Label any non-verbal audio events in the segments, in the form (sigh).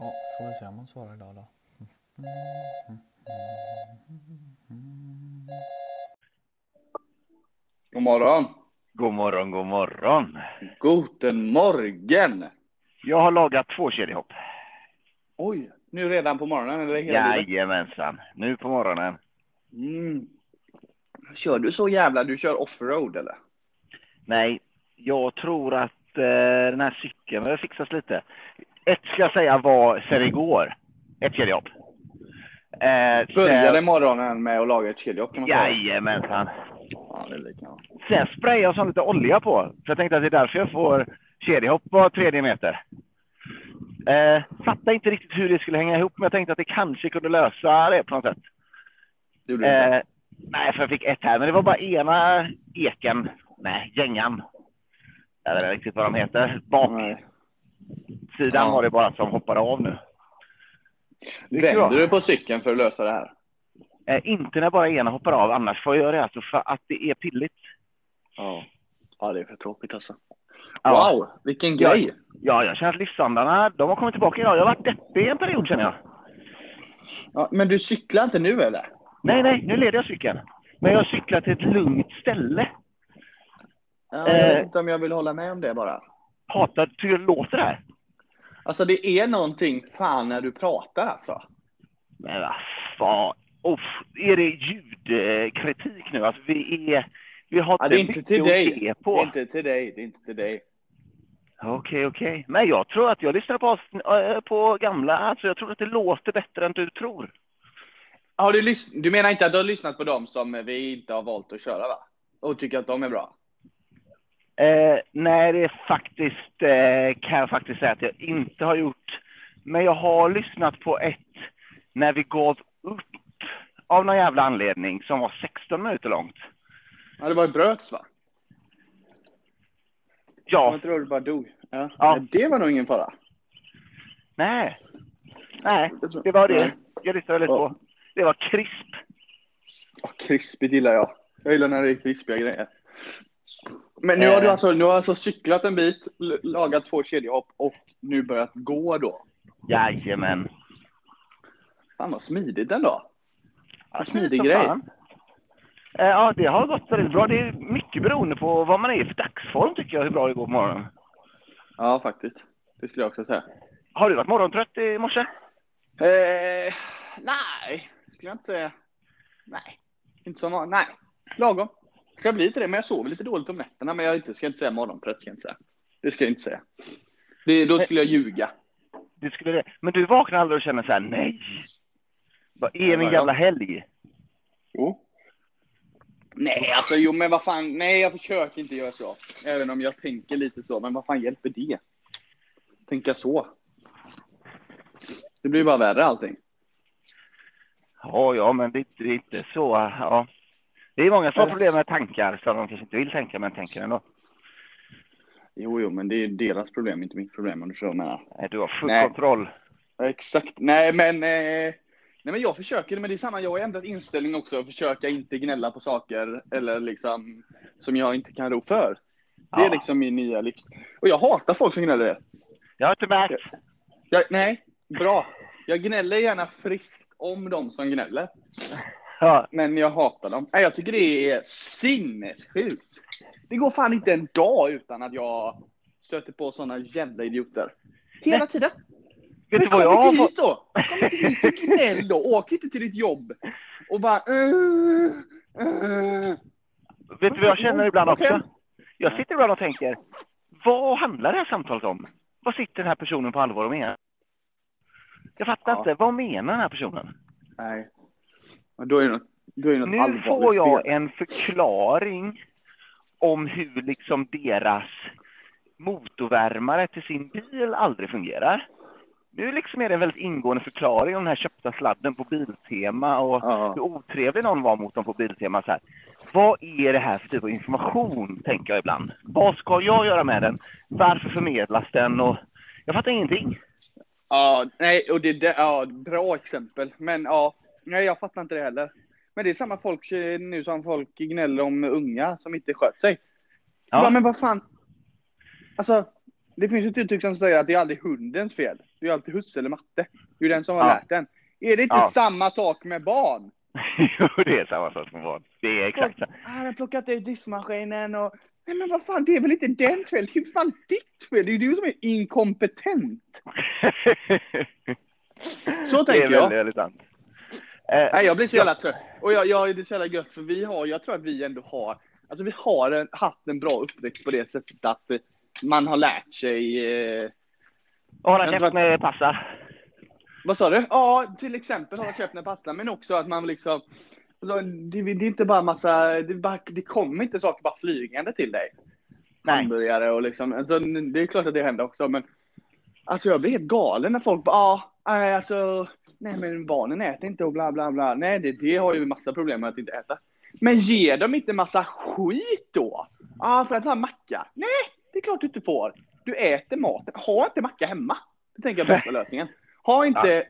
Ja, får vi se om hon svarar idag då. God morgon. God morgon, god morgon. Guten morgen. Jag har lagat två kedjehopp. Oj, nu redan på morgonen eller hela? Jajamensan, nu på morgonen. Mm. Kör du så jävla, du kör offroad eller? Nej, jag tror att eh, den här cykeln behöver fixas lite. Ett ska jag säga var sen igår, ett kedjehopp. Eh, Började sen, morgonen med att laga ett kedjehopp kan man säga. jajamensan. Ja, det. Sen sprayade jag så lite olja på. För jag tänkte att det är därför jag får kedjehopp var tredje meter. Eh, fattade inte riktigt hur det skulle hänga ihop, men jag tänkte att det kanske kunde lösa det på något sätt. Det gjorde du inte. Eh, nej, för jag fick ett här, men det var bara ena eken, nej, gängan. Jag vet inte riktigt vad de heter. Baksidan Nej. Ja. var det bara som hoppade av nu. Vänder du på cykeln för att lösa det här? Eh, inte när bara ena hoppar av, annars får jag göra det alltså för att det är pilligt. Ja. Ja, det är för tråkigt alltså. Ja. Wow, vilken grej. Ja, jag känner att livsandarna, de har kommit tillbaka idag. Jag har varit deppig en period känner jag. Ja, men du cyklar inte nu eller? Nej, nej, nu leder jag cykeln. Men jag cyklar till ett lugnt ställe. Ja, jag Eh. vet inte om jag vill hålla med om det bara. Hatar, tycker det låter här? Alltså det är någonting fan när du pratar alltså. Men vad fan. Uff, är det ljudkritik nu? Alltså vi är... Vi har Ja, det är inte till dig. se Det är på. inte till dig. Det är inte till dig. Okej, okej. Men jag tror att jag lyssnar på, äh, på gamla. Alltså jag tror att det låter bättre än du tror. Har du, du menar inte att du har lyssnat på dem som vi inte har valt att köra va? Och tycker att de är bra? Eh, nej, det är faktiskt, eh, kan jag faktiskt säga att jag inte har gjort. Men jag har lyssnat på ett när vi gav upp av någon jävla anledning som var 16 minuter långt. Ja, det var ju bröts va? Ja, Jag tror du bara dog. Ja. Ja. Det var nog ingen fara. nej. Nej, det var det. Jag lyssnade lite Ja. på. Det var krisp. Åh, krispigt gillar jag. Jag gillar när det är krispiga grejer. Men nu har Eh. du alltså, nu har alltså cyklat en bit, lagat två kedjehopp och nu börjat gå då. Jajamän. Fan vad smidigt ändå. Ja, smidig grej. fan. Eh, Ja, det har gått väldigt bra. Det är mycket beroende på vad man är i för dagsform tycker jag, hur bra det går på morgonen. Ja, faktiskt. Det skulle jag också säga. Har du varit morgontrött i morse? Eh, nej, skulle jag inte säga. Nej, inte som vanligt. Nej, lagom. Ska bli till det, men jag sover lite dåligt om nätterna. Men jag inte, ska inte säga morgontrött, ska inte säga. Det ska jag inte säga. Det, då skulle jag ljuga. Du skulle det. Men du vaknar aldrig och känner så här, nej. Vad är min jävla helg? Jo. Nej, alltså jo, men vad fan. Nej, jag försöker inte göra så. Även om jag tänker lite så. Men vad fan hjälper det? Tänka så. Det blir bara värre allting. Ja, ja, men det, det är inte så. Ja. Det är många som har problem med tankar som de kanske inte vill tänka, men tänker ändå. Jo, jo, men det är deras problem, inte mitt problem om du förstår vad jag menar. Du har full Nej. kontroll. Exakt. Nej, men, eh, nej, men jag försöker, men det är samma. Jag har ändrat inställning också. Att försöka inte gnälla på saker eller liksom som jag inte kan ro för. Det är Ja. liksom min nya livs... Och jag hatar folk som gnäller. Jag har inte märkt. Jag, nej, bra. Jag gnäller gärna friskt om de som gnäller. Ja. Men jag hatar dem. Jag tycker det är sinnessjukt. Det går fan inte en dag utan att jag stöter på sådana jävla idioter. Hela Nej. tiden. Vet Men du vad kom jag har inte fått? hit då! Kom inte hit och (laughs) gnäll då! Åk inte till ditt jobb och bara... Uh, uh. Vet du vad jag känner ibland också? Jag sitter ibland och tänker, vad handlar det här samtalet om? Vad sitter den här personen på allvar och menar? Jag fattar Ja. inte, vad menar den här personen? Nej. Men Då är det något, då är det något Nu allvarligt får jag fel. en förklaring om hur liksom deras motorvärmare till sin bil aldrig fungerar. Nu liksom är det en väldigt ingående förklaring om den här köpta sladden på Biltema och Ja. hur otrevlig någon var mot dem på Biltema. Så här. Vad är det här för typ av information, tänker jag ibland. Vad ska jag göra med den? Varför förmedlas den? Och jag fattar ingenting. Ja, nej, och det, ja, bra exempel. Men ja, nej, jag fattar inte det heller. Men det är samma folk eh, nu som folk gnäller om unga som inte sköter sig. Ja. Ja. men vad fan. Alltså, Det finns ett uttryck som säger att det är aldrig hundens fel. Det är alltid husse eller matte. Det är den som har Ja. lärt den. Är det inte Ja. samma sak med barn? (laughs) jo, det är samma sak som barn. Det är exakt så. Ah, Han har plockat ut diskmaskinen och... Nej men vad fan, det är väl inte dens fel? Det är ju fan ditt fel. Det är ju du som är inkompetent. (laughs) Så det är tänker jag. väldigt, väldigt sant. Eh, Nej, jag blir så jävla trött. Och jag, jag, det är så jävla gött för vi har, jag tror att vi ändå har, alltså vi har en, haft en bra uppväxt på det sättet att man har lärt sig, eh, hålla käft när det passar. vad sa du? Ja, till exempel hålla käften när passar, men också att man liksom, alltså, det, det är inte bara massa, det, bara, det kommer inte saker bara flygande till dig. Nej. Hamburgare och liksom, alltså, det är klart att det händer också, men alltså jag blir helt galen när folk bara, ja, nej, alltså, nej men barnen äter inte och bla bla bla. Nej, det, det har ju massa problem med att inte äta. Men ge dem inte massa skit då? Ja, för att ha macka. Nej, det är klart du inte får. Du äter maten. Ha inte macka hemma. Det tänker jag är bästa (laughs) lösningen. Ha inte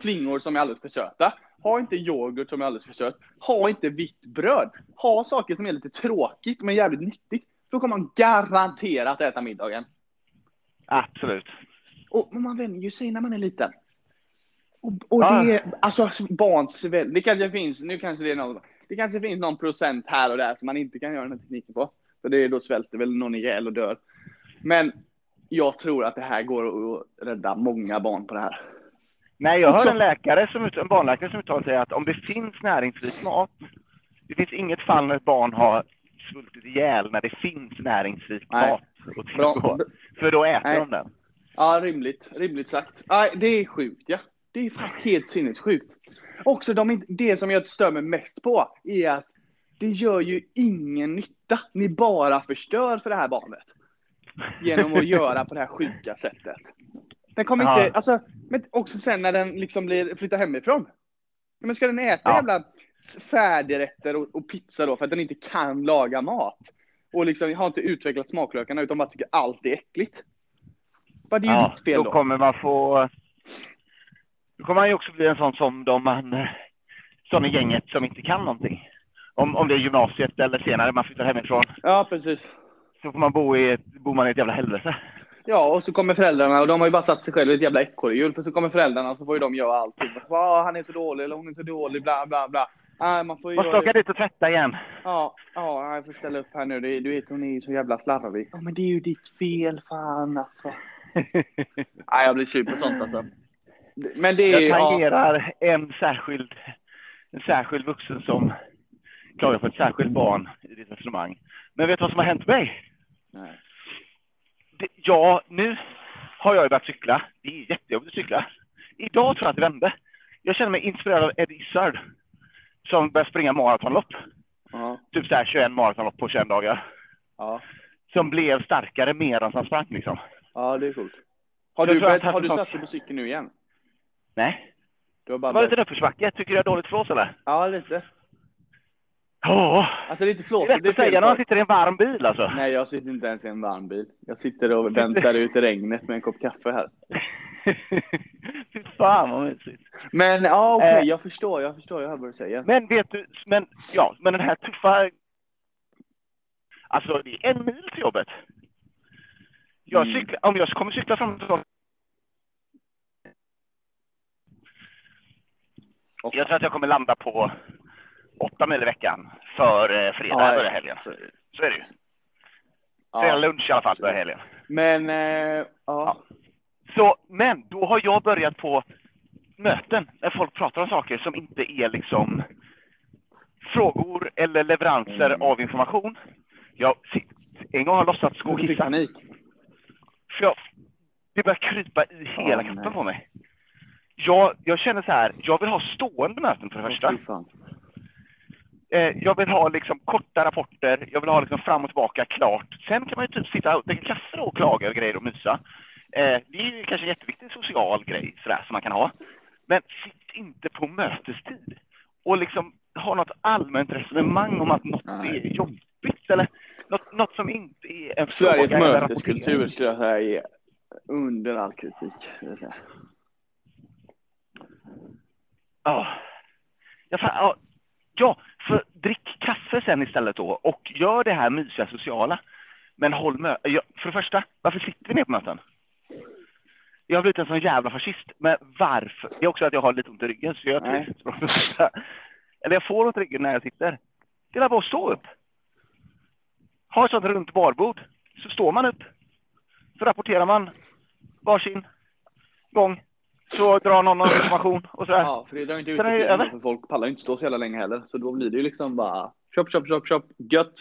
flingor som är alldeles för söta. Ha inte yoghurt som är alldeles för söt. Ha inte vitt bröd. Ha saker som är lite tråkigt men jävligt nyttigt. Då kommer man garanterat äta middagen. Absolut. Och man vänjer sig när man är liten. Och, och Ja. det alltså barns väl, det kanske finns, nu kanske det är någon, det kanske finns någon procent här och där som man inte kan göra den här tekniken på. För det är då svälter väl någon ihjäl och dör. Men jag tror att det här går att rädda många barn på det här. Nej, jag hör en läkare, som, en barnläkare som uttalar sig att om det finns näringsrik mat, det finns inget fall när ett barn har svultit ihjäl när det finns näringsrik Nej. mat att tillgå. För då äter Nej. de den. Ja, rimligt, rimligt sagt. Nej, det är sjukt ja. Det är fan helt sinnessjukt. Också de, det som jag stör mig mest på är att det gör ju ingen nytta. Ni bara förstör för det här barnet. Genom att göra på det här sjuka sättet. Den kommer Ja. inte, alltså, men också sen när den liksom blir, flyttar hemifrån. Men ska den äta Ja. jävla färdigrätter och, och pizza då för att den inte kan laga mat? Och liksom har inte utvecklat smaklökarna utan bara tycker allt är äckligt. Vad det är ju Ja, ditt fel då då. kommer man få... Då kommer man ju också bli en sån som de man... Sån i gänget som inte kan någonting. Om, om det är gymnasiet eller senare man flyttar hemifrån Ja, precis. så får man bo i ett, bor man i ett jävla helvete. Ja, och så kommer föräldrarna och de har ju bara satt sig själva i ett jävla ekorrhjul. För så kommer föräldrarna och så får ju de göra allting. Ja, han är så dålig eller hon är så dålig, bla bla bla. Nej, man får ju Måste åka dit och tvätta igen. Ja, ja, jag får ställa upp här nu. Det, du vet, hon är ju så jävla slarvig. Ja, men det är ju ditt fel, fan alltså. (laughs) Nej, jag blir sur på sånt alltså. Men det är Jag ja, tangerar en särskild, en särskild vuxen som klagar på ett särskilt barn i ditt resonemang. Men vet du vad som har hänt mig? Nej. Det, ja, nu har jag börjat cykla. Det är jättejobbigt att cykla. Idag tror jag att det vände. Jag känner mig inspirerad av Eddie Izzard som började springa maratonlopp. Ja, Typ så här 21 maratonlopp på 21 dagar. ja, Som blev starkare medan han sprang liksom. ja, det är coolt. Har du, börjat, har du satt dig på cykeln nu igen? Nej. Du har Det bara var lite börjat- uppförsbacke. Tycker du jag är dåligt för oss eller? Ja, lite. Ja. Alltså lite Det är flåsigt. lätt att säga när man sitter i en varm bil alltså. Nej, jag sitter inte ens i en varm bil. Jag sitter och väntar ut i regnet med en kopp kaffe här. (laughs) Fy fan vad mysigt. Men ja, okej, Eh. jag förstår, jag förstår, jag hör vad du säger. Men vet du, men ja, men den här tuffa... Alltså det är en mil till jobbet. Jag Mm. cyklar, om jag kommer cykla fram och tillbaka. Jag tror att jag kommer landa på åtta mil i veckan för eh, fredag Ja, börjar helgen. så- Så är det ju. ja. Fredag lunch i alla fall börjar helgen. Men, eh, ja. Så, men då har jag börjat på möten när folk pratar om saker som inte är liksom frågor eller leveranser Mm. av information. Jag en gång har jag låtsats gå och kissa. För jag, det börjar krypa i hela Åh, kroppen på mig. Jag, jag känner så här, jag vill ha stående möten för det första. Eh, jag vill ha liksom korta rapporter, jag vill ha liksom fram och tillbaka klart. Sen kan man ju typ sitta och dricka kaffe och klaga över grejer och mysa. Eh, det är ju kanske en jätteviktig social grej sådär, som man kan ha. Men sitt inte på mötestid och liksom ha något allmänt resonemang om att något Nej. är jobbigt eller något, något som inte är en Sveriges fråga eller möteskultur skulle jag säga är under all kritik. Ja. Ja, ja. för drick kaffe sen istället då och gör det här mysiga sociala. Men håll med. För det första, varför sitter vi ner på möten? Jag har blivit en sån jävla fascist. Men varför? Det är också att jag har lite ont i ryggen. Så jag. Eller jag får ont i ryggen när jag sitter. Det är bara att stå upp. Ha ett sånt runt barbord. Så står man upp. Så rapporterar man varsin gång. Så drar någon information och sådär. Ja, för det drar inte ut det för folk pallar inte stå så jävla länge heller. Så då blir det ju liksom bara chop, chop, chop, chop, gött.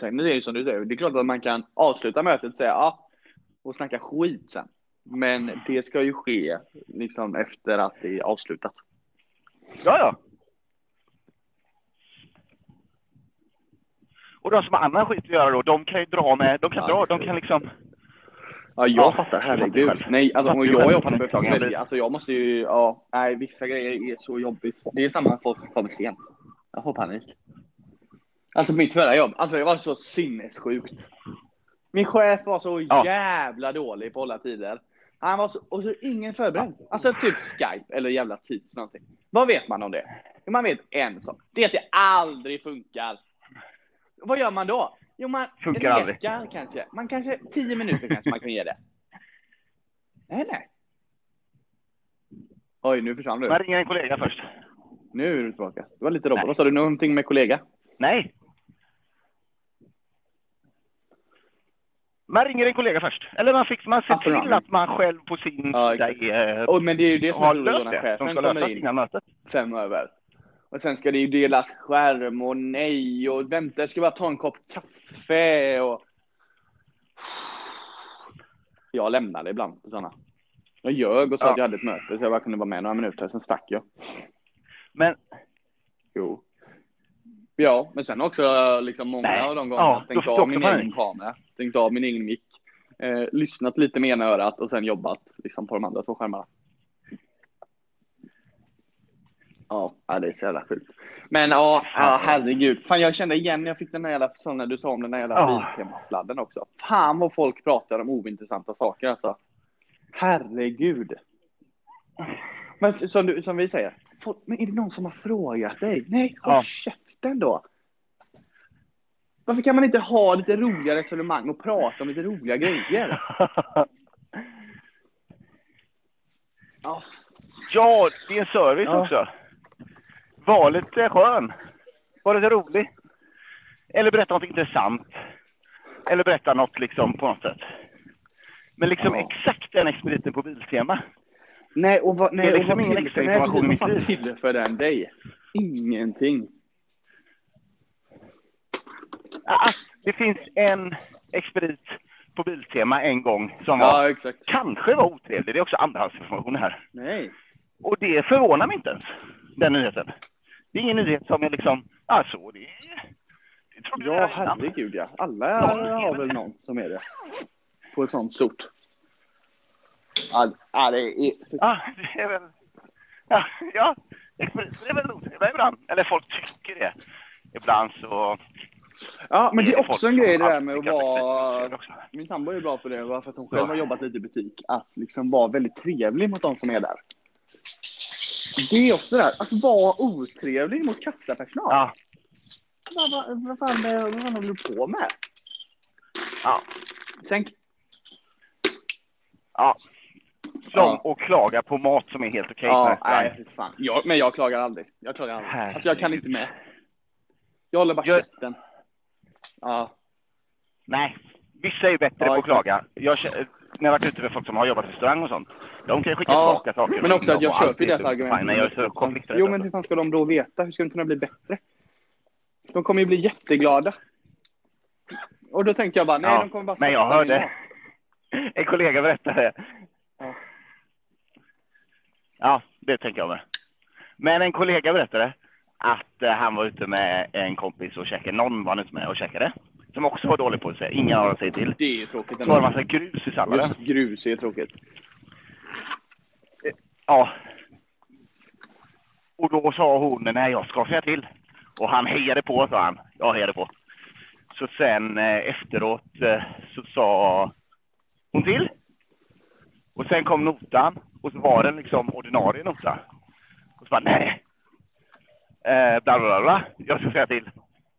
Sen är det ju som du säger, det är klart att man kan avsluta mötet och säga ja, och snacka skit sen. Men det ska ju ske liksom efter att det är avslutat. Ja, ja. Och de som har annan skit att göra då, de kan ju dra med, de kan Ja, dra, de kan liksom... Ja, jag Ja, fattar, herregud. Nej, alltså, och jag själv också på behövt. Alltså, jag måste ju, ja, nej, vissa grejer är så jobbigt. Det är samma folk som kommer sent. Jag får panik. Alltså mitt förra jobb, alltså det var så sinnessjukt. Min chef var så Ja. jävla dålig på att hålla tider. Han var så, och så ingen förberedd. Alltså typ Skype eller jävla Teams någonting. Vad vet man om det? Man vet en sak. Det är att det aldrig funkar. Vad gör man då? Jo, man Funkar aldrig. rekar kanske. Man kanske, tio minuter kanske man kan ge det. Nej, nej. Oj, nu försvann du. Man ringer en kollega först. Nu är du tillbaka. Det var lite robot. Nej. Sa du? Någonting med kollega? Nej. Man ringer en kollega först. Eller man, fick, man ser Absolut. till att man själv på sin Ja, sida är, Oh, men det är ju det som är har löst det. chefen De ska lösa in innan mötet. fem över. Och sen ska det ju delas skärm och nej och vänta, jag ska bara ta en kopp kaffe och... Jag lämnade ibland på sådana. Jag ljög och sa Ja. att jag hade ett möte så jag bara kunde vara med några minuter, sen stack jag. Men Jo. Ja, men sen också liksom många Nej. av de gångerna Ja, stängt av min egen kamera, stängt av min egen mick, eh, lyssnat lite med ena örat och sen jobbat liksom på de andra två skärmarna. Ja, det är så jävla sjukt. Men ja, ja, herregud. Fan, jag kände igen när jag fick den där jävla, när du sa om den där jävla Ja. Biltema-sladden också. Fan vad folk pratar om ointressanta saker alltså. Herregud. Men som, du, som vi säger, folk, men är det någon som har frågat dig? Nej, håll Ja. käften då. Varför kan man inte ha lite roliga resonemang och prata om lite roliga grejer? (laughs) Ja, ja, det är en service Ja. också. Var lite skön. Var lite rolig. Eller berätta något intressant. Eller berätta något liksom på något sätt. Men liksom Ja. exakt den expediten på Biltema. Nej, och vad, nej, Det är och liksom vad ingen extra information i mitt liv. tillför den dig? Ingenting. Ah, det finns en expedit på Biltema en gång som var, Ja, kanske var otrevlig. Det är också andrahandsinformation här. Nej. Och det förvånar mig inte ens, den nyheten. Det är ingen nyhet som är liksom, ah så det, det trodde Ja, jag innan. herregud ja. Alla har väl det. någon som är det. På ett sånt stort. Ja, det är... Ja, det är väl, ja, ja expediter är väl otrevliga ibland. Eller folk tycker det. Ibland så... Ja, men det är också en grej det där med att vara... Min sambo är bra för det, för att hon själv har jobbat lite i butik. Att liksom vara väldigt trevlig mot de som är där. Det är också det där, att vara otrevlig mot kassapersonal. Ja, Vad, vad, vad, fan, vad fan håller du på med? ja, Sen, ja. Som Ja. att klaga på mat som är helt okej ja, nej, fan. Jag, men jag klagar aldrig. Jag klagar aldrig. Herregud. Alltså, jag kan inte med. Jag håller bara Jag- käften. Ja. Nej, vissa är ju bättre Ja, på att klaga. Jag, när jag varit ute med folk som har jobbat i restaurang och sånt. De kan ju skicka Ja, tillbaka saker. Men också att jag köper deras argument. fine. Nej, jag är så. Jo, men hur fan ska de då veta? Hur ska de kunna bli bättre? De kommer ju bli jätteglada. Och då tänker jag bara, nej, Ja, de kommer bara men jag hörde (laughs) en kollega berättade. Ja. Ja, det tänker jag med. Men en kollega berättade att eh, han var ute med en kompis och käkade. Någon var han ute med och käkade. Som också var dålig på att säga. Ingen har att säga till. Det är ju tråkigt. Så var det en massa grus i salladen. Just grus är tråkigt. Ja. Och då sa hon, nej jag ska säga till. Och han hejade på, sa han. Jag hejade på. Så sen eh, efteråt eh, så sa hon till. Och sen kom notan. Och så var den liksom ordinarie nota. Och så bara, nej. Eh, bla, bla, bla, bla. Jag ska säga till.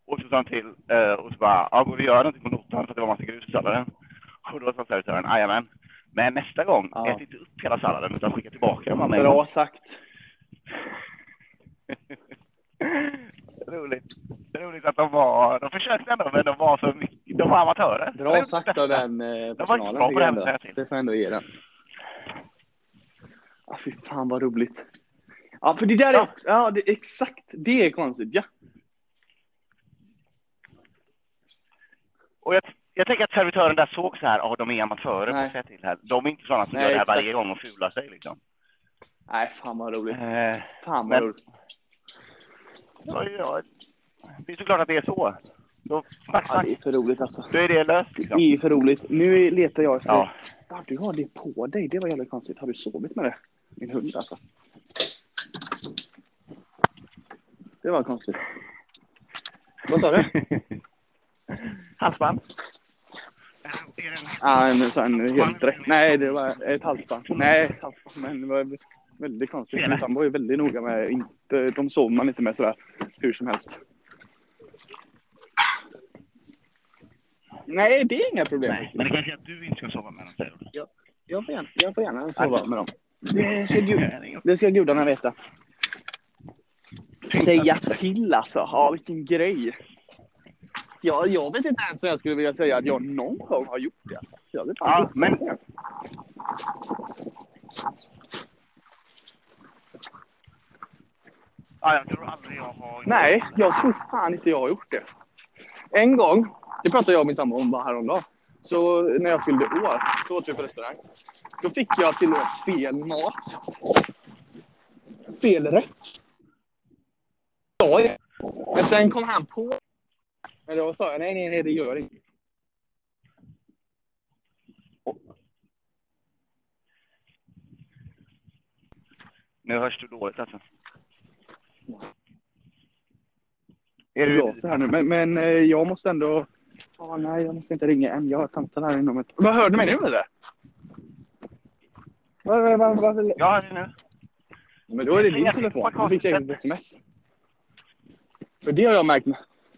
Och så sa han till eh, och så bara, ja, vi gör någonting på notan för att det var massa grus i salladen? Och då sa servitören, jajamän. Men nästa gång, Ja. ät inte upp hela salladen utan skicka tillbaka den Bra sagt. (laughs) Roligt. Roligt att de var, de försökte ändå men de var så mycket, de var amatörer. Bra sagt av den eh, De var inte personalen. bra på det ändå. Det får jag ändå ge den. Ah, fy fan vad roligt. Ja, för det där är ja, det, exakt. Det är konstigt, ja. Och jag, jag tänker att servitören där såg så här, ja de är amatörer på Nej. säga till här. De är inte sådana som Nej, gör det här exakt. varje gång och fular sig liksom. Nej, fan vad roligt. Eh, Fan vad Men- roligt. ja, ja, det är såklart att det är så. Så snack, Ja, snack. det är för roligt alltså. Då är det löst Det liksom. är för roligt. Nu letar jag efter... Ja. Ja, du har det på dig. Det var jävligt konstigt. Har du sovit med det? Min hund alltså. Det var konstigt. Vad sa du? (laughs) Halsband? Ja, en sån helt rätt. Nej, det var ett halsband. Nej, ett halsband. Men det var väldigt konstigt. Min sambo är väldigt noga med inte, de sover man inte med sådär hur som helst. Nej, det är inga problem. Nej, men det kanske är att du inte ska sova med dem säger du. Jag får gärna, jag får gärna sova med dem. Det ska, gud, det ska gudarna veta. Säga till alltså. Ja, vilken grej. Ja, jag vet inte ens om jag skulle vilja säga att jag någon gång har gjort det. Jag vet Ja, inte. men- Ja, jag tror aldrig jag har... Nej, jag tror fan inte jag har gjort det. En gång, det pratade jag och min sambo om bara häromdagen. Så när jag fyllde år, så åt vi på restaurang. Då fick jag till och med fel mat. Fel rätt. Ja, Men sen kom han på. Men då sa jag nej, nej, nej, det gör inget. Nu hörs du dåligt alltså. Är Är du... så här nu? Men, men eh, jag måste ändå... Ja, nej, jag måste inte ringa än. Jag har tanten här inom ett... Vad hörde du mig nu eller? Vad, vad, vad, vad, Ja, det är nu. Men då är det din telefon. Du fick säkert ett sms. För det har jag märkt.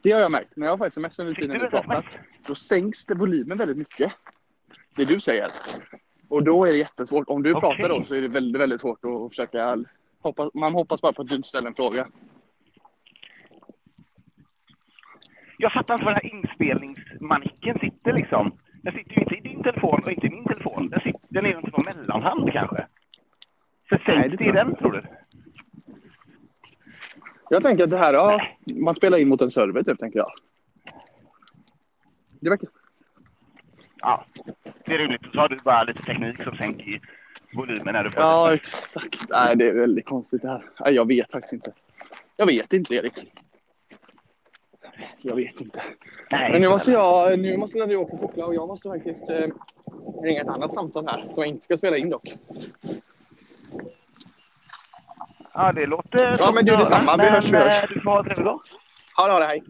Det har jag märkt. När jag får sms under tiden vi pratar, då sänks det volymen väldigt mycket. Det du säger. Och då är det jättesvårt. Om du Okej. pratar då så är det väldigt, väldigt svårt att försöka... Hoppas, man hoppas bara på att du inte ställer en fråga. Jag fattar inte var den här inspelningsmanicken sitter liksom. Den sitter ju inte i din telefon och inte i min telefon. Den, sitter, den är ju inte på mellanhand kanske. För Nej, sänkt det i den tror du? Jag tänker att det här, ja, man spelar in mot en server typ, tänker jag. Det verkar... Ja, det är rimligt. Så har du bara lite teknik som sänker volymen när du får Ja, det. exakt. Nej, det är väldigt konstigt det här. Nej, jag vet faktiskt inte. Jag vet inte, Erik. Jag vet inte. Nej, Men nu måste jag, nu måste du åka och cykla och jag måste faktiskt eh, ringa ett annat samtal här som jag inte ska spela in dock. Ja, det låter... Ja, men du, detsamma. Vi hörs, vi hörs. eh, Du får ha en trevlig dag. Ha det, ha det, hej.